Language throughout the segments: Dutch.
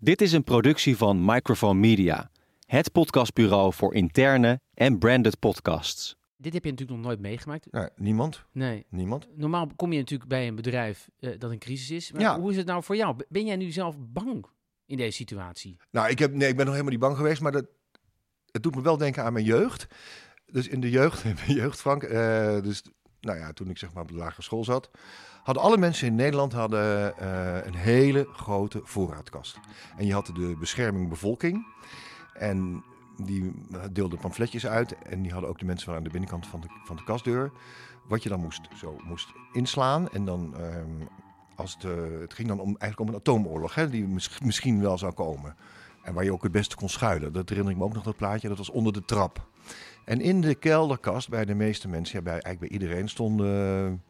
Dit is een productie van Microphone Media, het podcastbureau voor interne en branded podcasts. Dit heb je natuurlijk nog nooit meegemaakt. Nou, niemand. Nee. Niemand. Normaal kom je natuurlijk bij een bedrijf eh, dat in crisis is. Maar Ja. hoe is het nou voor jou? Ben jij nu zelf bang in deze situatie? Nou, ik, heb, nee, ik ben nog helemaal niet bang geweest, maar dat, het doet me wel denken aan mijn jeugd. Dus in de jeugd, in mijn jeugd Frank, eh, dus, nou ja, toen ik zeg maar op de lagere school zat, hadden alle mensen in Nederland hadden, eh, een hele grote voorraadkast. En je had de bescherming bevolking en die deelden pamfletjes uit en die hadden ook de mensen van aan de binnenkant van de, van de kastdeur. Wat je dan moest, zo moest inslaan en dan... ehm, als het, eh, het ging dan om, eigenlijk om een atoomoorlog, hè, die mis- misschien wel zou komen. En waar je ook het beste kon schuilen. Dat herinner ik me ook nog, dat plaatje. Dat was onder de trap. En in de kelderkast, bij de meeste mensen, ja, bij, eigenlijk bij iedereen, stonden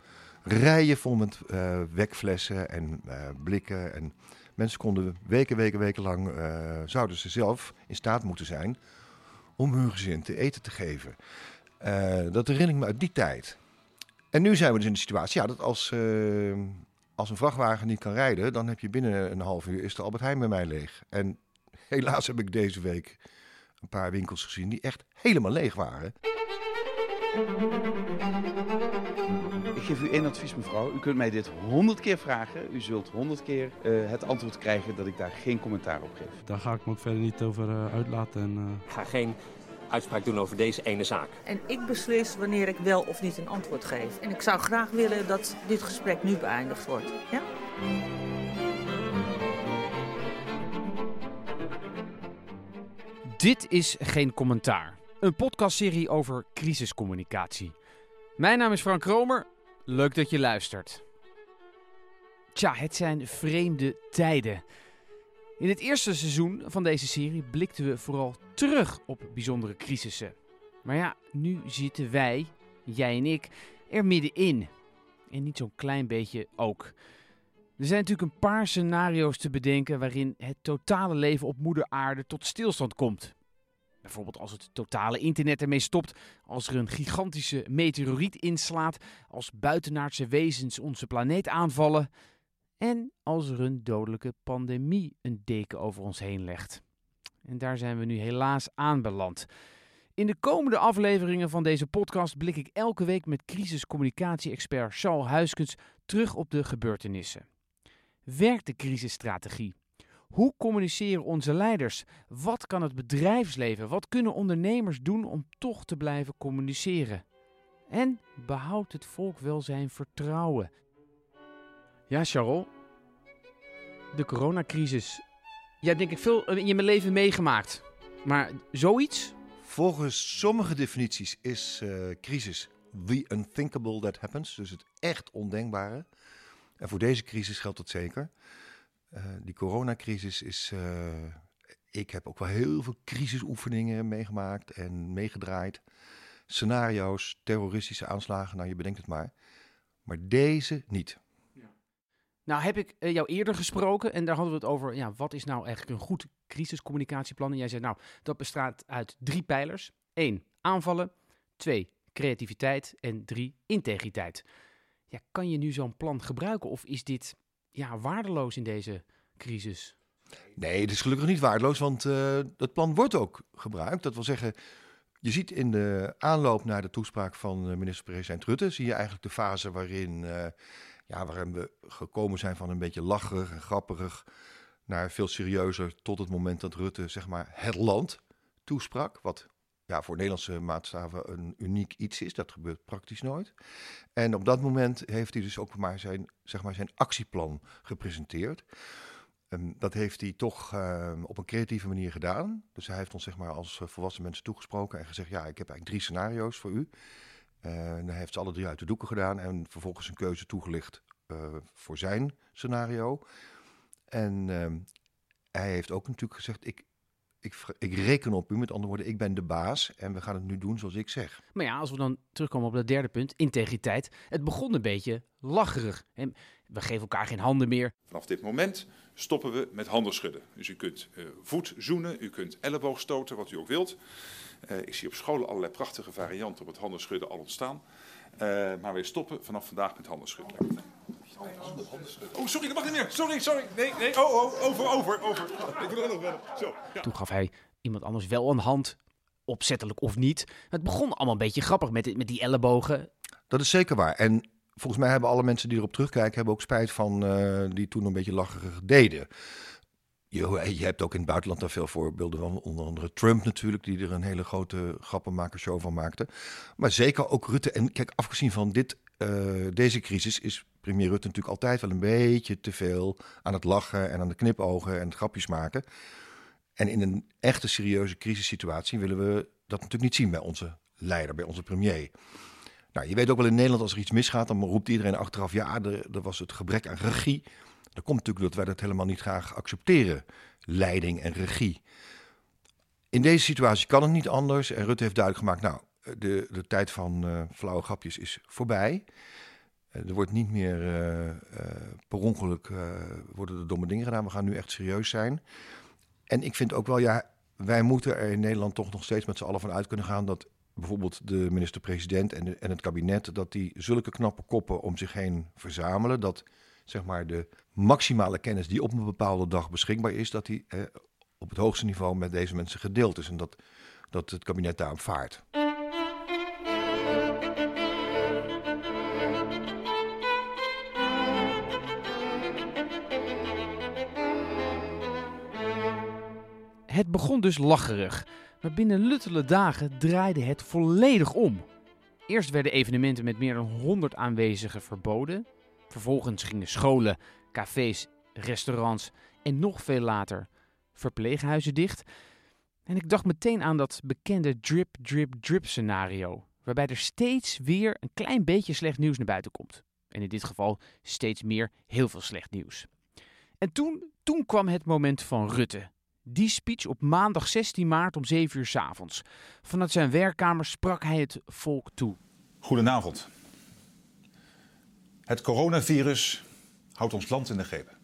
eh, rijen vol met eh, wekflessen en eh, blikken. En mensen konden weken, weken, weken lang, zouden ze zelf in staat moeten zijn om hun gezin te eten te geven. Dat herinner ik me uit die tijd. En nu zijn we dus in de situatie ja, dat als, als een vrachtwagen niet kan rijden, dan heb je binnen een half uur is de Albert Heijn bij mij leeg. En helaas heb ik deze week een paar winkels gezien die echt helemaal leeg waren. Ik geef u één advies, mevrouw. U kunt mij dit honderd keer vragen. U zult honderd keer eh, het antwoord krijgen dat ik daar geen commentaar op geef. Daar ga ik me ook verder niet over eh, uitlaten. En, eh, Ik ga geen uitspraak doen over deze ene zaak. En ik beslis wanneer ik wel of niet een antwoord geef. En ik zou graag willen dat dit gesprek nu beëindigd wordt. Ja? Dit is Geen Commentaar. Een podcastserie over crisiscommunicatie. Mijn naam is Frank Romer. Leuk dat je luistert. Tja, het zijn vreemde tijden. In het eerste seizoen van deze serie blikten we vooral terug op bijzondere crisissen. Maar ja, nu zitten wij, jij en ik, er middenin. En niet zo'n klein beetje ook. Er zijn natuurlijk een paar scenario's te bedenken waarin het totale leven op moeder aarde tot stilstand komt. Bijvoorbeeld als het totale internet ermee stopt, als er een gigantische meteoriet inslaat, als buitenaardse wezens onze planeet aanvallen en als er een dodelijke pandemie een deken over ons heen legt. En daar zijn we nu helaas aanbeland. In de komende afleveringen van deze podcast blik ik elke week met crisiscommunicatie-expert Charles Huiskens terug op de gebeurtenissen. Werkt de crisisstrategie? Hoe communiceren onze leiders? Wat kan het bedrijfsleven? Wat kunnen ondernemers doen om toch te blijven communiceren? En behoudt het volk wel zijn vertrouwen? Ja, Charles. De coronacrisis. Jij denk ik veel in je leven meegemaakt. Maar zoiets? Volgens sommige definities is eh, crisis the unthinkable that happens. Dus het echt ondenkbare. En voor deze crisis geldt dat zeker. Eh, die coronacrisis is... eh, ik heb ook wel heel veel crisisoefeningen meegemaakt en meegedraaid. Scenario's, terroristische aanslagen, nou je bedenkt het maar. Maar deze niet. Nou heb ik eh, jou eerder gesproken en daar hadden we het over, ja, wat is nou eigenlijk een goed crisiscommunicatieplan? En jij zei, nou, dat bestaat uit drie pijlers. Eén, aanvallen. Twee, creativiteit. En drie, integriteit. Ja, kan je nu zo'n plan gebruiken of is dit ja, waardeloos in deze crisis? Nee, het is gelukkig niet waardeloos, want eh, dat plan wordt ook gebruikt. Dat wil zeggen, je ziet in de aanloop naar de toespraak van eh, minister-president Rutte, zie je eigenlijk de fase waarin, eh, ja, waarin we gekomen zijn van een beetje lacherig en grapperig naar veel serieuzer tot het moment dat Rutte zeg maar het land toesprak, wat ja, voor Nederlandse maatstaven een uniek iets is. Dat gebeurt praktisch nooit. En op dat moment heeft hij dus ook maar zijn, zeg maar zijn actieplan gepresenteerd. Ehm, dat heeft hij toch ehm, op een creatieve manier gedaan. Dus hij heeft ons zeg maar, als eh, volwassen mensen toegesproken en gezegd: Ja, ik heb eigenlijk drie scenario's voor u. En hij heeft ze alle drie uit de doeken gedaan en vervolgens een keuze toegelicht eh, voor zijn scenario. En ehm, hij heeft ook natuurlijk gezegd: ik, ik, ik reken op u, met andere woorden, ik ben de baas en we gaan het nu doen zoals ik zeg. Maar ja, als we dan terugkomen op dat derde punt, integriteit. Het begon een beetje lacherig. En we geven elkaar geen handen meer. Vanaf dit moment stoppen we met handen schudden. Dus u kunt eh, voet zoenen, u kunt elleboog stoten, wat u ook wilt. Eh, ik zie op scholen allerlei prachtige varianten op het handen schudden al ontstaan. Eh, maar wij stoppen vanaf vandaag met handen schudden. Oh, sorry, dat mag niet meer. Sorry, sorry. Nee, nee. Oh, oh, over, over, over. Ik wil er nog wel. Zo. Ja. Toen gaf hij iemand anders wel een hand, opzettelijk of niet. Het begon allemaal een beetje grappig met, met die ellebogen. Dat is zeker waar. En volgens mij hebben alle mensen die erop terugkijken... hebben ook spijt van eh, die toen een beetje lacherig deden. Je, je hebt ook in het buitenland daar veel voorbeelden van. Onder andere Trump natuurlijk, die er een hele grote grappenmakershow van maakte. Maar zeker ook Rutte. En kijk, afgezien van dit, eh, deze crisis is premier Rutte natuurlijk altijd wel een beetje te veel aan het lachen en aan de knipogen en het grapjes maken. En in een echte serieuze crisissituatie willen we dat natuurlijk niet zien bij onze leider, bij onze premier. Nou, je weet ook wel in Nederland als er iets misgaat, dan roept iedereen achteraf: ja, er, was het gebrek aan regie. Dat komt natuurlijk dat wij dat helemaal niet graag accepteren, leiding en regie. In deze situatie kan het niet anders. En Rutte heeft duidelijk gemaakt: nou, de, de tijd van uh, flauwe grapjes is voorbij. Uh, er wordt niet meer uh, per ongeluk worden er domme dingen gedaan. We gaan nu echt serieus zijn. En ik vind ook wel, ja, wij moeten er in Nederland toch nog steeds met z'n allen van uit kunnen gaan dat bijvoorbeeld de minister-president en, en het kabinet, dat die zulke knappe koppen om zich heen verzamelen. Dat zeg maar de maximale kennis die op een bepaalde dag beschikbaar is, dat die eh, op het hoogste niveau met deze mensen gedeeld is. En dat, dat het kabinet daarop vaart. Het begon dus lacherig, maar binnen luttele dagen draaide het volledig om. Eerst werden evenementen met meer dan 100 aanwezigen verboden. Vervolgens gingen scholen, cafés, restaurants en nog veel later verpleeghuizen dicht. En ik dacht meteen aan dat bekende drip, drip, drip scenario, waarbij er steeds weer een klein beetje slecht nieuws naar buiten komt. En in dit geval steeds meer heel veel slecht nieuws. En toen, toen kwam het moment van Rutte. Die speech op maandag 16 maart om 7 uur s avonds. Vanuit zijn werkkamer sprak hij het volk toe. Goedenavond. Het coronavirus houdt ons land in de greep.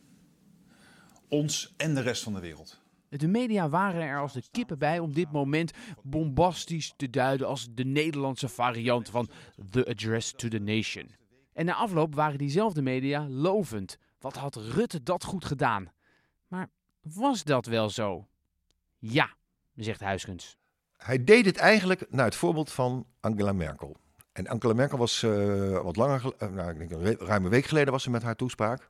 Ons en de rest van de wereld. De media waren er als de kippen bij om dit moment bombastisch te duiden als de Nederlandse variant van The Address to the Nation. En na afloop waren diezelfde media lovend. Wat had Rutte dat goed gedaan? Was dat wel zo? Ja, zegt Huiskens. Hij deed het eigenlijk naar het voorbeeld van Angela Merkel. En Angela Merkel was uh, wat langer, uh, nou, ik denk een ruime week geleden was ze met haar toespraak.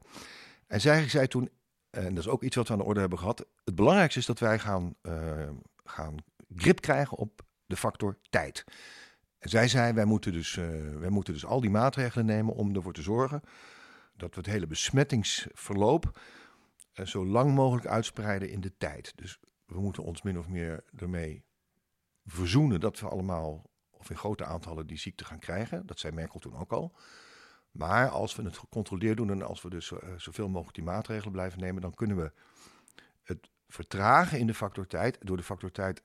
En zij zei toen, en dat is ook iets wat we aan de orde hebben gehad, het belangrijkste is dat wij gaan, gaan grip krijgen op de factor tijd. En zij zei, wij moeten, dus, wij moeten dus al die maatregelen nemen om ervoor te zorgen dat we het hele besmettingsverloop zo lang mogelijk uitspreiden in de tijd. Dus we moeten ons min of meer ermee verzoenen dat we allemaal, of in grote aantallen, die ziekte gaan krijgen. Dat zei Merkel toen ook al. Maar als we het gecontroleerd doen en als we dus zoveel mogelijk die maatregelen blijven nemen, dan kunnen we het vertragen in de factor tijd. Door de factor tijd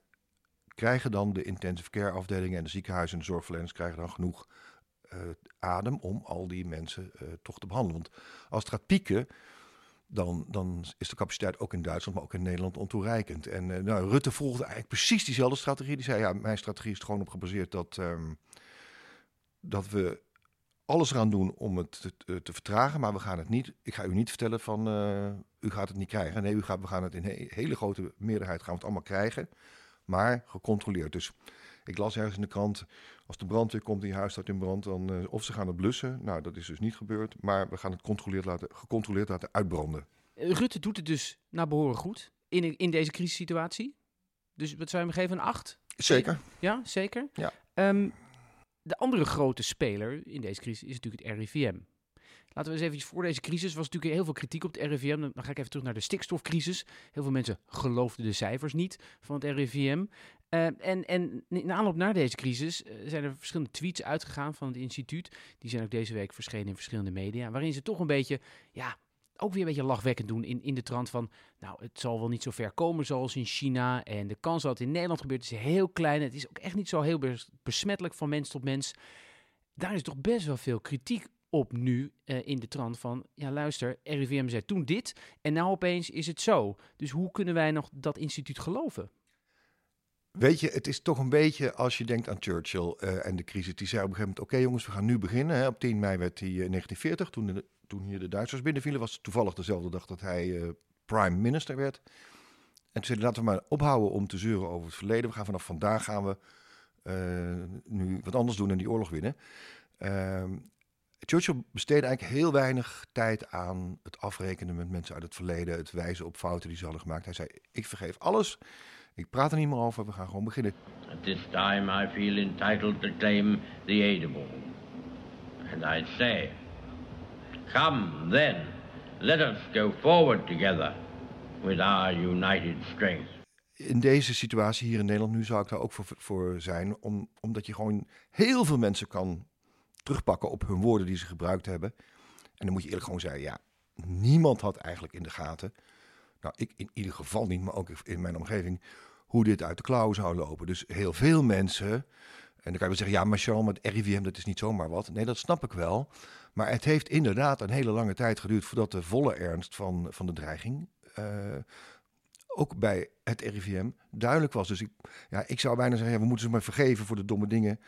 krijgen dan de intensive care afdelingen en de ziekenhuizen en de zorgverleners krijgen dan genoeg uh, adem om al die mensen toch te behandelen. Want als het gaat pieken, dan, dan is de capaciteit ook in Duitsland, maar ook in Nederland ontoereikend. En uh, nou, Rutte volgde eigenlijk precies diezelfde strategie. Die zei, ja, mijn strategie is er gewoon op gebaseerd dat, um, dat we alles eraan doen om het te, te, vertragen, maar we gaan het niet, ik ga u niet vertellen van, uh, u gaat het niet krijgen. Nee, u gaat, we gaan het in he, hele grote meerderheid gaan we het allemaal krijgen, maar gecontroleerd. Dus ik las ergens in de krant, als de brandweer komt in je huis staat in brand, dan uh, of ze gaan het blussen. Nou, dat is dus niet gebeurd, maar we gaan het controleerd laten, gecontroleerd laten uitbranden. Rutte doet het dus naar behoren goed in, in deze crisissituatie. Dus wat zou je hem geven, een 8? Zeker. Ja, zeker? Ja. Um, de andere grote speler in deze crisis is natuurlijk het RIVM. Laten we eens even voor deze crisis was natuurlijk heel veel kritiek op het RIVM. Dan ga ik even terug naar de stikstofcrisis. Heel veel mensen geloofden de cijfers niet van het RIVM. Uh, en, en in aanloop naar deze crisis uh, zijn er verschillende tweets uitgegaan van het instituut. Die zijn ook deze week verschenen in verschillende media. Waarin ze toch een beetje, ja, ook weer een beetje lachwekkend doen in, in de trant van... nou, het zal wel niet zo ver komen zoals in China. En de kans dat het in Nederland gebeurt is heel klein. Het is ook echt niet zo heel besmettelijk van mens tot mens. Daar is toch best wel veel kritiek op nu uh, in de trant van... ja, luister, RIVM zei toen dit en nou opeens is het zo. Dus hoe kunnen wij nog dat instituut geloven? Weet je, het is toch een beetje als je denkt aan Churchill eh, en de crisis. Die zei op een gegeven moment, oké jongens, we gaan nu beginnen. Hè. Op 10 mei werd hij in 1940, toen, de, toen hier de Duitsers binnenvielen, was toevallig dezelfde dag dat hij eh, prime minister werd. En hij, laten we maar ophouden om te zeuren over het verleden. We gaan vanaf vandaag gaan we eh, nu wat anders doen en die oorlog winnen. Ehm, Churchill besteedde eigenlijk heel weinig tijd aan het afrekenen met mensen uit het verleden, het wijzen op fouten die ze hadden gemaakt. Hij zei: Ik vergeef alles. Ik praat er niet meer over, we gaan gewoon beginnen. At this time I feel entitled to claim the aidable. And I say, come then, let us go forward together with our united strength. In deze situatie hier in Nederland nu zou ik daar ook voor, voor zijn, om, omdat je gewoon heel veel mensen kan terugpakken op hun woorden die ze gebruikt hebben. En dan moet je eerlijk gewoon zeggen, ja, niemand had eigenlijk in de gaten, nou ik in ieder geval niet, maar ook in mijn omgeving, hoe dit uit de klauwen zou lopen. Dus heel veel mensen, en dan kan je wel zeggen, ja, maar Charles, met RIVM, dat is niet zomaar wat. Nee, dat snap ik wel. Maar het heeft inderdaad een hele lange tijd geduurd voordat de volle ernst van, van de dreiging uh, ook bij het RIVM duidelijk was. Dus ik, ja, ik zou bijna zeggen, we moeten ze maar vergeven voor de domme dingen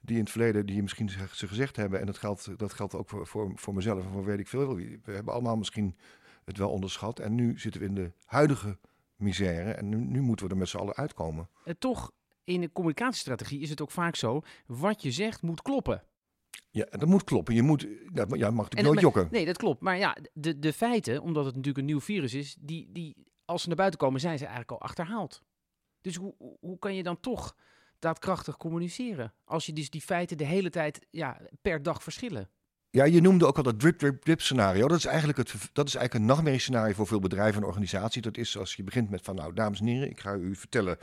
die in het verleden, die je misschien ze gezegd hebben. En dat geldt, dat geldt ook voor, voor, voor mezelf en voor weet ik veel. We hebben allemaal misschien het wel onderschat. En nu zitten we in de huidige misère. En nu, nu moeten we er met z'n allen uitkomen. En toch, in de communicatiestrategie is het ook vaak zo, wat je zegt moet kloppen. Ja, dat moet kloppen. Je moet, ja, mag natuurlijk nooit jokken. Nee, dat klopt. Maar ja, de, de feiten, omdat het natuurlijk een nieuw virus is, die, die, als ze naar buiten komen, zijn ze eigenlijk al achterhaald. Dus hoe, hoe kan je dan toch daadkrachtig communiceren? Als je dus die feiten de hele tijd ja, per dag verschillen. Ja, je noemde ook al dat drip, drip, drip scenario. Dat is eigenlijk, het, dat is eigenlijk een nachtmerrie scenario voor veel bedrijven en organisaties. Dat is als je begint met van, nou, dames en heren, ik ga u vertellen,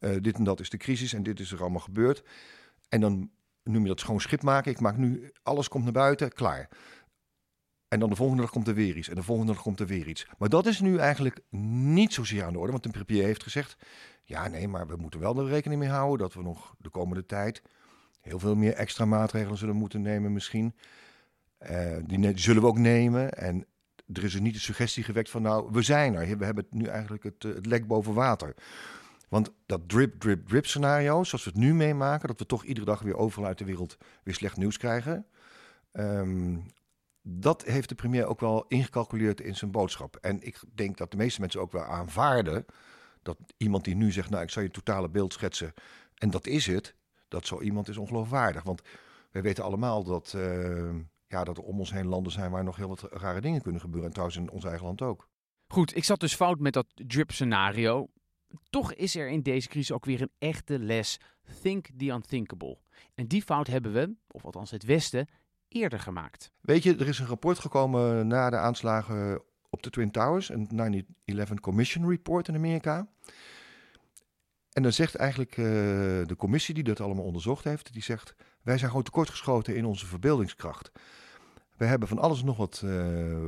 uh, dit en dat is de crisis en dit is er allemaal gebeurd. En dan noem je dat schoon schip maken. Ik maak nu, alles komt naar buiten, klaar. En dan de volgende dag komt er weer iets. En de volgende dag komt er weer iets. Maar dat is nu eigenlijk niet zozeer aan de orde. Want de premier heeft gezegd: ja, nee, maar we moeten wel er rekening mee houden dat we nog de komende tijd heel veel meer extra maatregelen zullen moeten nemen, misschien. Uh, die, zullen we ook nemen. En er is er niet de suggestie gewekt van: nou, we zijn er. We hebben nu eigenlijk het, het lek boven water. Want dat drip, drip, drip scenario, zoals we het nu meemaken, dat we toch iedere dag weer overal uit de wereld weer slecht nieuws krijgen. Um, dat heeft de premier ook wel ingecalculeerd in zijn boodschap. En ik denk dat de meeste mensen ook wel aanvaarden dat iemand die nu zegt, nou ik zal je totale beeld schetsen en dat is het, dat zo iemand is ongeloofwaardig. Want wij weten allemaal dat, uh, ja, dat er om ons heen landen zijn waar nog heel wat rare dingen kunnen gebeuren. En trouwens in ons eigen land ook. Goed, ik zat dus fout met dat drip-scenario. Toch is er in deze crisis ook weer een echte les. Think the unthinkable. En die fout hebben we, of althans het Westen, eerder gemaakt. Weet je, er is een rapport gekomen na de aanslagen op de Twin Towers, een 9-11 Commission Report in Amerika. En dan zegt eigenlijk uh, de commissie die dat allemaal onderzocht heeft, die zegt, wij zijn gewoon tekortgeschoten in onze verbeeldingskracht. We hebben van alles nog wat uh,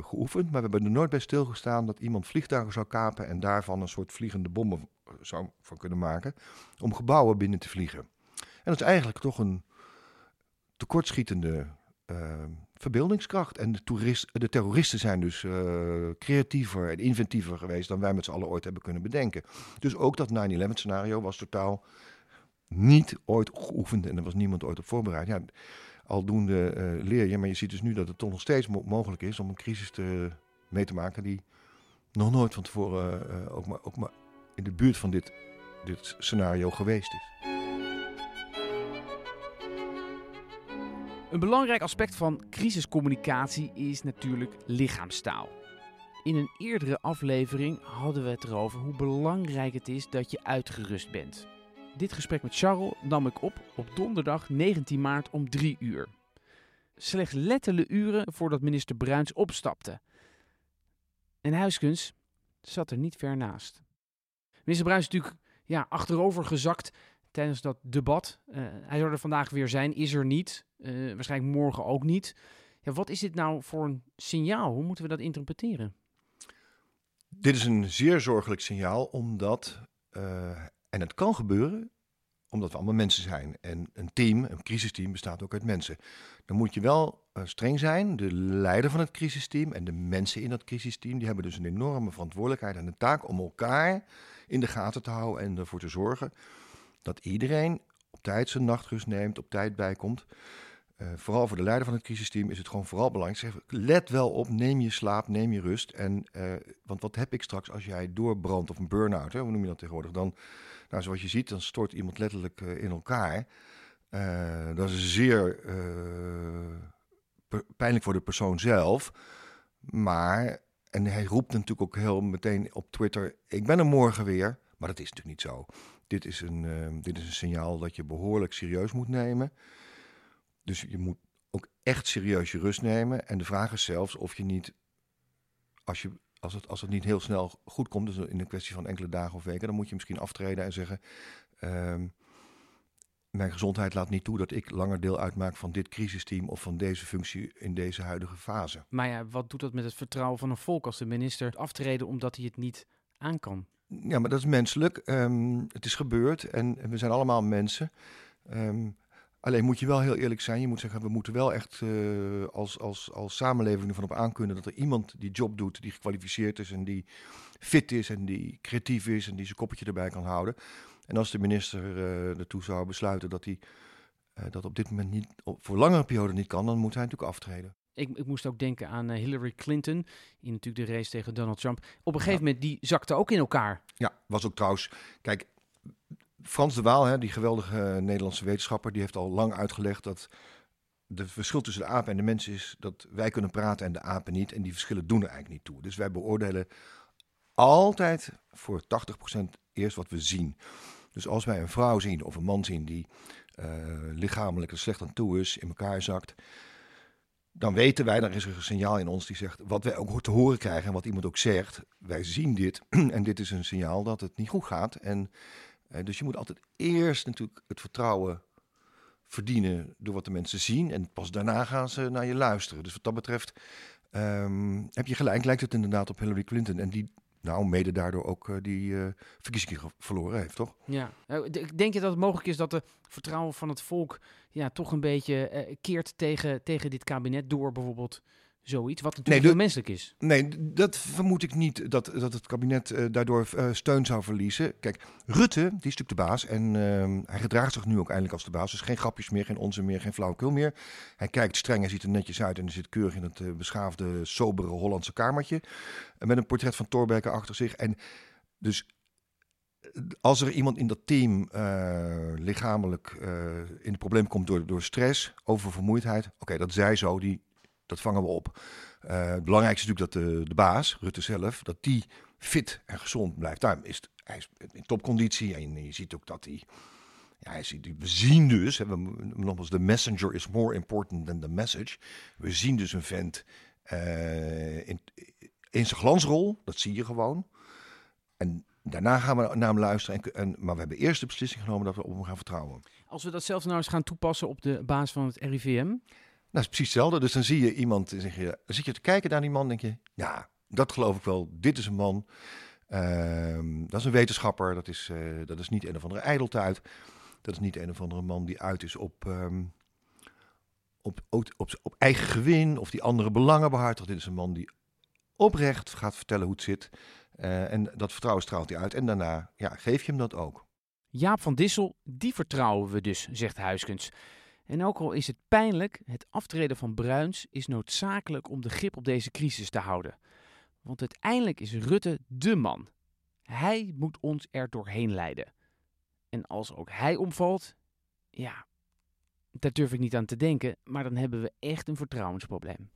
geoefend, maar we hebben er nooit bij stilgestaan dat iemand vliegtuigen zou kapen en daarvan een soort vliegende bommen zou van kunnen maken om gebouwen binnen te vliegen. En dat is eigenlijk toch een tekortschietende verbeeldingskracht. En de, toerist, de terroristen zijn dus uh, creatiever en inventiever geweest dan wij met z'n allen ooit hebben kunnen bedenken. Dus ook dat 9-11 scenario was totaal niet ooit geoefend en er was niemand ooit op voorbereid. Ja, aldoende uh, leer je, maar je ziet dus nu dat het toch nog steeds mo mogelijk is om een crisis te, mee te maken die nog nooit van tevoren uh, ook, maar, ook maar in de buurt van dit, dit scenario geweest is. Een belangrijk aspect van crisiscommunicatie is natuurlijk lichaamstaal. In een eerdere aflevering hadden we het erover hoe belangrijk het is dat je uitgerust bent. Dit gesprek met Charles nam ik op op donderdag 19 maart om 3 uur. Slechts letterlijke uren voordat minister Bruins opstapte. En Huiskens zat er niet ver naast. Minister Bruins is natuurlijk ja, achterover gezakt tijdens dat debat. Uh, hij zou er vandaag weer zijn, is er niet. Uh, waarschijnlijk morgen ook niet. Ja, wat is dit nou voor een signaal? Hoe moeten we dat interpreteren? Dit is een zeer zorgelijk signaal, omdat, uh, en het kan gebeuren, omdat we allemaal mensen zijn. En een team, een crisisteam, bestaat ook uit mensen. Dan moet je wel streng zijn. De leider van het crisisteam en de mensen in dat crisisteam, die hebben dus een enorme verantwoordelijkheid en een taak om elkaar in de gaten te houden en ervoor te zorgen dat iedereen op tijd zijn nachtrust neemt, op tijd bijkomt. Uh, vooral voor de leider van het crisisteam is het gewoon vooral belangrijk. Zeg, let wel op, neem je slaap, neem je rust. En, uh, want wat heb ik straks als jij doorbrandt of een burn-out, hoe noem je dat tegenwoordig? Dan, nou, zoals je ziet, dan stort iemand letterlijk uh, in elkaar. dat is zeer pijnlijk voor de persoon zelf. Maar, en hij roept natuurlijk ook heel meteen op Twitter: Ik ben er morgen weer. Maar dat is natuurlijk niet zo. Dit is een, dit is een signaal dat je behoorlijk serieus moet nemen. Dus je moet ook echt serieus je rust nemen. En de vraag is zelfs of je niet, als, je, als, het, als het niet heel snel goed komt, dus in een kwestie van enkele dagen of weken, dan moet je misschien aftreden en zeggen: um, Mijn gezondheid laat niet toe dat ik langer deel uitmaak van dit crisisteam of van deze functie in deze huidige fase. Maar ja, wat doet dat met het vertrouwen van een volk als de minister aftreden omdat hij het niet aan kan? Ja, maar dat is menselijk. Um, het is gebeurd en we zijn allemaal mensen. Um, Alleen moet je wel heel eerlijk zijn. Je moet zeggen, we moeten wel echt uh, als, als, als samenleving ervan op aankunnen dat er iemand die job doet, die gekwalificeerd is en die fit is en die creatief is en die zijn koppetje erbij kan houden. En als de minister uh, ertoe zou besluiten dat hij uh, dat op dit moment niet, voor langere periode niet kan, dan moet hij natuurlijk aftreden. Ik, ik moest ook denken aan Hillary Clinton, in natuurlijk de race tegen Donald Trump. Op een gegeven moment, die zakte ook in elkaar. Ja, was ook trouwens, kijk, Frans de Waal, hè, die geweldige Nederlandse wetenschapper, die heeft al lang uitgelegd dat de verschil tussen de apen en de mens is dat wij kunnen praten en de apen niet. En die verschillen doen er eigenlijk niet toe. Dus wij beoordelen altijd voor 80% eerst wat we zien. Dus als wij een vrouw zien of een man zien die uh, lichamelijk er slecht aan toe is, in elkaar zakt, dan weten wij, dan is er een signaal in ons die zegt, wat wij ook te horen krijgen en wat iemand ook zegt, wij zien dit en dit is een signaal dat het niet goed gaat. En dus je moet altijd eerst natuurlijk het vertrouwen verdienen door wat de mensen zien. En pas daarna gaan ze naar je luisteren. Dus wat dat betreft um, heb je gelijk, lijkt het inderdaad op Hillary Clinton. En die nou, mede daardoor ook uh, die uh, verkiezingen verloren heeft, toch? Ja. Uh, denk je dat het mogelijk is dat de vertrouwen van het volk ja, toch een beetje keert tegen, tegen dit kabinet door bijvoorbeeld zoiets, wat natuurlijk nee, heel menselijk is. Nee, dat vermoed ik niet dat, dat het kabinet uh, daardoor uh, steun zou verliezen. Kijk, Rutte, die is natuurlijk de baas en uh, hij gedraagt zich nu ook eindelijk als de baas. Dus geen grapjes meer, geen onzin meer, geen flauwekul meer. Hij kijkt streng, hij ziet er netjes uit en hij zit keurig in het uh, beschaafde, sobere Hollandse kamertje. met een portret van Thorbecke achter zich. En dus als er iemand in dat team lichamelijk in het probleem komt door, door stress, oververmoeidheid. Oké, dat zij zo, die dat vangen we op. Uh, het belangrijkste is natuurlijk dat de, de baas, Rutte zelf, dat die fit en gezond blijft. Is hij is in topconditie en je ziet ook dat hij... Ja, we zien dus, hè, we, nogmaals, de messenger is more important than the message. We zien dus een vent uh, in, in zijn glansrol, dat zie je gewoon. En daarna gaan we naar hem luisteren. En, en, maar we hebben eerst de beslissing genomen dat we op hem gaan vertrouwen. Als we dat zelf nou eens gaan toepassen op de basis van het RIVM, nou, is precies hetzelfde. Dus dan zie je iemand, zeg je, zit je te kijken naar die man, denk je, ja, dat geloof ik wel. Dit is een man. Uh, dat is een wetenschapper. Dat is, uh, dat is niet een of andere ijdeltuit. Dat is niet een of andere man die uit is op, um, op, op, op, op, eigen gewin of die andere belangen behartigt. Dit is een man die oprecht gaat vertellen hoe het zit. Uh, en dat vertrouwen straalt hij uit. En daarna ja, geef je hem dat ook. Jaap van Dissel, die vertrouwen we dus, zegt Huiskens. En ook al is het pijnlijk, het aftreden van Bruins is noodzakelijk om de grip op deze crisis te houden. Want uiteindelijk is Rutte de man. Hij moet ons er doorheen leiden. En als ook hij omvalt, ja, daar durf ik niet aan te denken, maar dan hebben we echt een vertrouwensprobleem.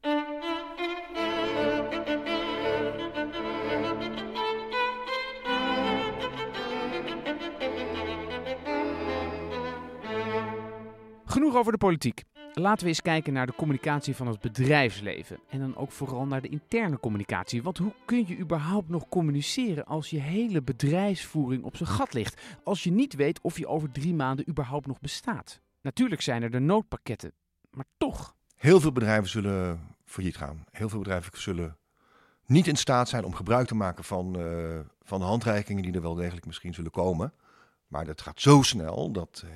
Genoeg over de politiek. Laten we eens kijken naar de communicatie van het bedrijfsleven. En dan ook vooral naar de interne communicatie. Want hoe kun je überhaupt nog communiceren als je hele bedrijfsvoering op zijn gat ligt? Als je niet weet of je over drie maanden überhaupt nog bestaat. Natuurlijk zijn er de noodpakketten, maar toch. Heel veel bedrijven zullen failliet gaan. Heel veel bedrijven zullen niet in staat zijn om gebruik te maken van, uh, van handreikingen die er wel degelijk misschien zullen komen. Maar dat gaat zo snel dat uh,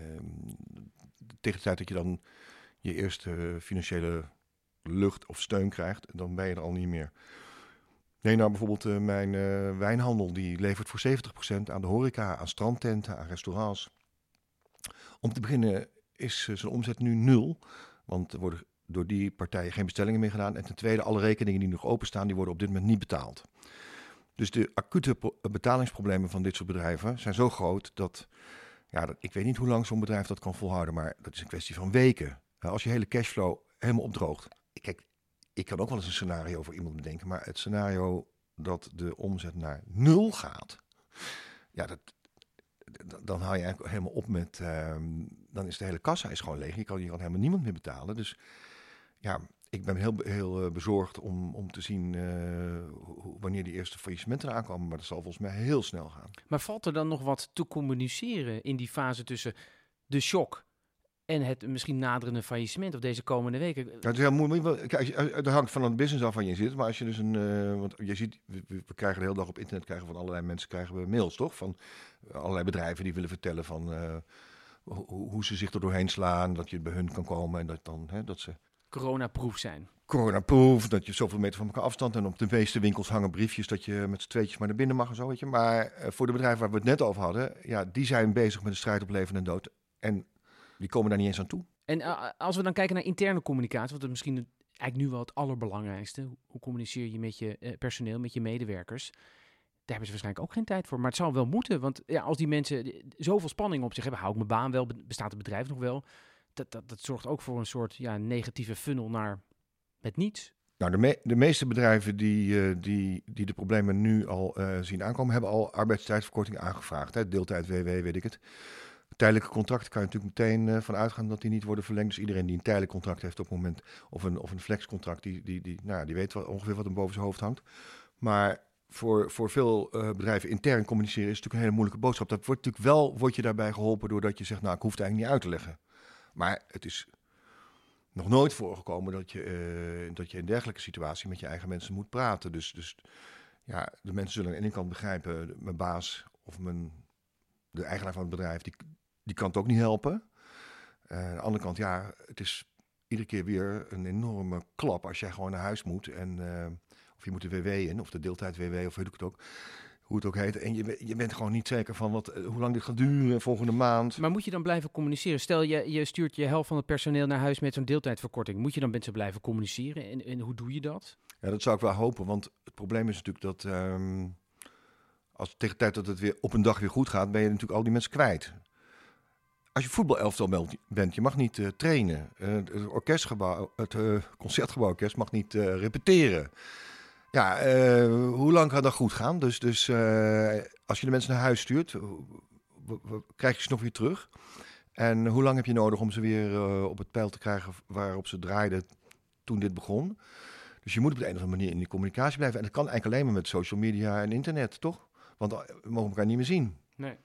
tegen de tijd dat je dan je eerste financiële lucht of steun krijgt, dan ben je er al niet meer. Nee, nou bijvoorbeeld uh, mijn uh, wijnhandel, die levert voor 70% aan de horeca, aan strandtenten, aan restaurants. Om te beginnen is eh, zijn omzet nu nul. Want er worden door die partijen geen bestellingen meer gedaan. En ten tweede, alle rekeningen die nog openstaan, die worden op dit moment niet betaald. Dus de acute pro- betalingsproblemen van dit soort bedrijven zijn zo groot dat, ja, ik weet niet hoe lang zo'n bedrijf dat kan volhouden, maar dat is een kwestie van weken. Ja, Als je hele cashflow helemaal opdroogt. Kijk, ik kan ook wel eens een scenario voor iemand bedenken, maar het scenario dat de omzet naar nul gaat, ja, dat, dan hou je eigenlijk helemaal op met, ehm, dan is de hele kassa is gewoon leeg. Je kan, je kan helemaal niemand meer betalen. Dus ja, ik ben heel, heel eh, bezorgd om, om te zien eh, wanneer die eerste faillissementen eraan komen. Maar dat zal volgens mij heel snel gaan. Maar valt er dan nog wat te communiceren in die fase tussen de shock en het misschien naderende faillissement of deze komende weken? Ja, het is heel moeilijk. Kijk, het hangt van het business af waar je zit. Maar als je dus een. eh, want je ziet, we, krijgen de hele dag op internet krijgen van allerlei mensen krijgen we mails, toch? Van allerlei bedrijven die willen vertellen van eh, hoe, hoe ze zich er doorheen slaan. Dat je bij hun kan komen en dat dan hè, dat ze Coronaproof zijn. coronaproof, dat je zoveel meter van elkaar afstand en op de meeste winkels hangen briefjes dat je met z'n tweetjes maar naar binnen mag en zo, weet je. Maar eh, voor de bedrijven waar we het net over hadden, ja, die zijn bezig met de strijd op leven en dood en die komen daar niet eens aan toe. En eh, als we dan kijken naar interne communicatie, wat is misschien eigenlijk nu wel het allerbelangrijkste. Hoe, communiceer je met je eh, personeel, met je medewerkers? Daar hebben ze waarschijnlijk ook geen tijd voor. Maar het zal wel moeten, want ja, als die mensen zoveel spanning op zich hebben, hou ik mijn baan wel, be- bestaat het bedrijf nog wel? Dat, dat, zorgt ook voor een soort ja, negatieve funnel naar het niets. Nou, de, de meeste bedrijven die, eh, die, die de problemen nu al eh, zien aankomen, hebben al arbeidstijdverkorting aangevraagd. Hè? Deeltijd, WW, weet ik het. Tijdelijke contracten kan je natuurlijk meteen eh, van uitgaan dat die niet worden verlengd. Dus iedereen die een tijdelijk contract heeft op het moment, of een, of een flexcontract, die, die, die, nou, die weet wel ongeveer wat hem boven zijn hoofd hangt. Maar voor, voor veel bedrijven intern communiceren is natuurlijk een hele moeilijke boodschap. Dat wordt natuurlijk wel, word je daarbij geholpen doordat je zegt, nou, ik hoef het eigenlijk niet uit te leggen. Maar het is nog nooit voorgekomen dat je, eh, dat je in dergelijke situatie met je eigen mensen moet praten. Dus, dus ja, de mensen zullen aan de ene kant begrijpen, mijn baas of mijn, de eigenaar van het bedrijf, die, die kan het ook niet helpen. Eh, aan de andere kant, ja, het is iedere keer weer een enorme klap als jij gewoon naar huis moet. En, eh, of je moet de WW in, of de deeltijd WW, of weet ik het ook. Hoe het ook heet. En je, je bent gewoon niet zeker van wat, eh, hoe lang dit gaat duren volgende maand. Maar moet je dan blijven communiceren? Stel, je, je stuurt je helft van het personeel naar huis met zo'n deeltijdverkorting. Moet je dan met ze blijven communiceren? En, en hoe doe je dat? Ja, dat zou ik wel hopen, want het probleem is natuurlijk dat ehm, als tegen de tijd dat het weer op een dag weer goed gaat, ben je natuurlijk al die mensen kwijt. Als je voetbalelftal bent, bent je mag niet eh, trainen. Eh, het orkestgebouw, het eh, concertgebouworkest mag niet repeteren. Ja, eh, hoe lang kan dat goed gaan? Dus, dus eh, als je de mensen naar huis stuurt, w- krijg je ze nog weer terug. En hoe lang heb je nodig om ze weer eh, op het pijl te krijgen waarop ze draaiden toen dit begon? Dus je moet op de een of andere manier in die communicatie blijven. En dat kan eigenlijk alleen maar met social media en internet, toch? Want eh, we mogen elkaar niet meer zien. Nee.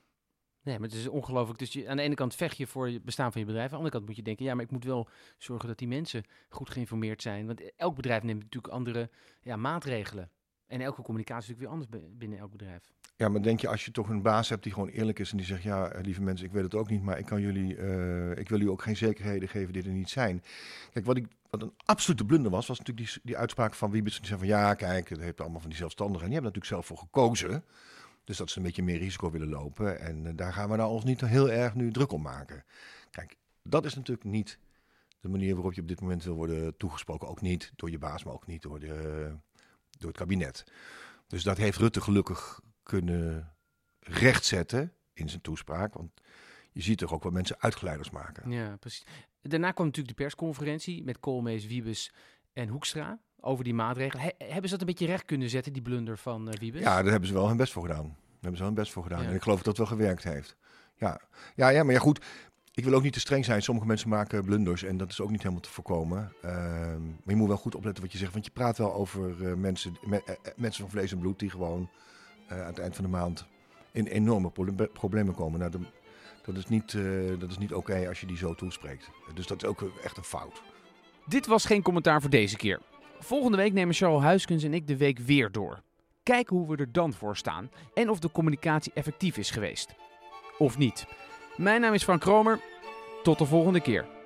Nee, maar het is ongelooflijk. Dus je, aan de ene kant vecht je voor het bestaan van je bedrijf. Aan de andere kant moet je denken, ja, maar ik moet wel zorgen dat die mensen goed geïnformeerd zijn. Want elk bedrijf neemt natuurlijk andere ja, maatregelen. En elke communicatie is natuurlijk weer anders bi- binnen elk bedrijf. Ja, maar denk je als je toch een baas hebt die gewoon eerlijk is en die zegt: Ja, eh, lieve mensen, ik weet het ook niet, maar ik, kan jullie, eh, ik wil u ook geen zekerheden geven die er niet zijn. Kijk, wat, ik, wat een absolute blunder was, was natuurlijk die, die uitspraak van Wiebes. Die zei van ja, kijk, het heeft allemaal van die zelfstandigen. En die hebben natuurlijk zelf voor gekozen. Dus dat ze een beetje meer risico willen lopen. En eh, daar gaan we nou ons niet heel erg nu druk om maken. Kijk, dat is natuurlijk niet de manier waarop je op dit moment wil worden toegesproken. Ook niet door je baas, maar ook niet door, de, door het kabinet. Dus dat heeft Rutte gelukkig kunnen rechtzetten in zijn toespraak. Want je ziet toch ook wat mensen uitgeleiders maken. Ja, precies. Daarna kwam natuurlijk de persconferentie met Koolmees, Wiebes en Hoekstra over die maatregelen. He- hebben ze dat een beetje recht kunnen zetten, die blunder van eh Wiebes? Ja, daar hebben ze wel hun best voor gedaan. Daar hebben ze wel hun best voor gedaan. Ja. En ik geloof dat het wel gewerkt heeft. Ja. Ja, ja, maar ja, goed. Ik wil ook niet te streng zijn. Sommige mensen maken blunders en dat is ook niet helemaal te voorkomen. Ehm, maar je moet wel goed opletten wat je zegt. Want je praat wel over eh, mensen, me- eh, mensen van vlees en bloed die gewoon aan het eind van de maand in enorme proble- problemen komen. Nou, de- dat is niet, dat is niet oké als je die zo toespreekt. Dus dat is ook echt een fout. Dit was geen commentaar voor deze keer. Volgende week nemen Charles Huiskens en ik de week weer door. Kijken hoe we er dan voor staan en of de communicatie effectief is geweest. Of niet. Mijn naam is Frank Kromer. Tot de volgende keer.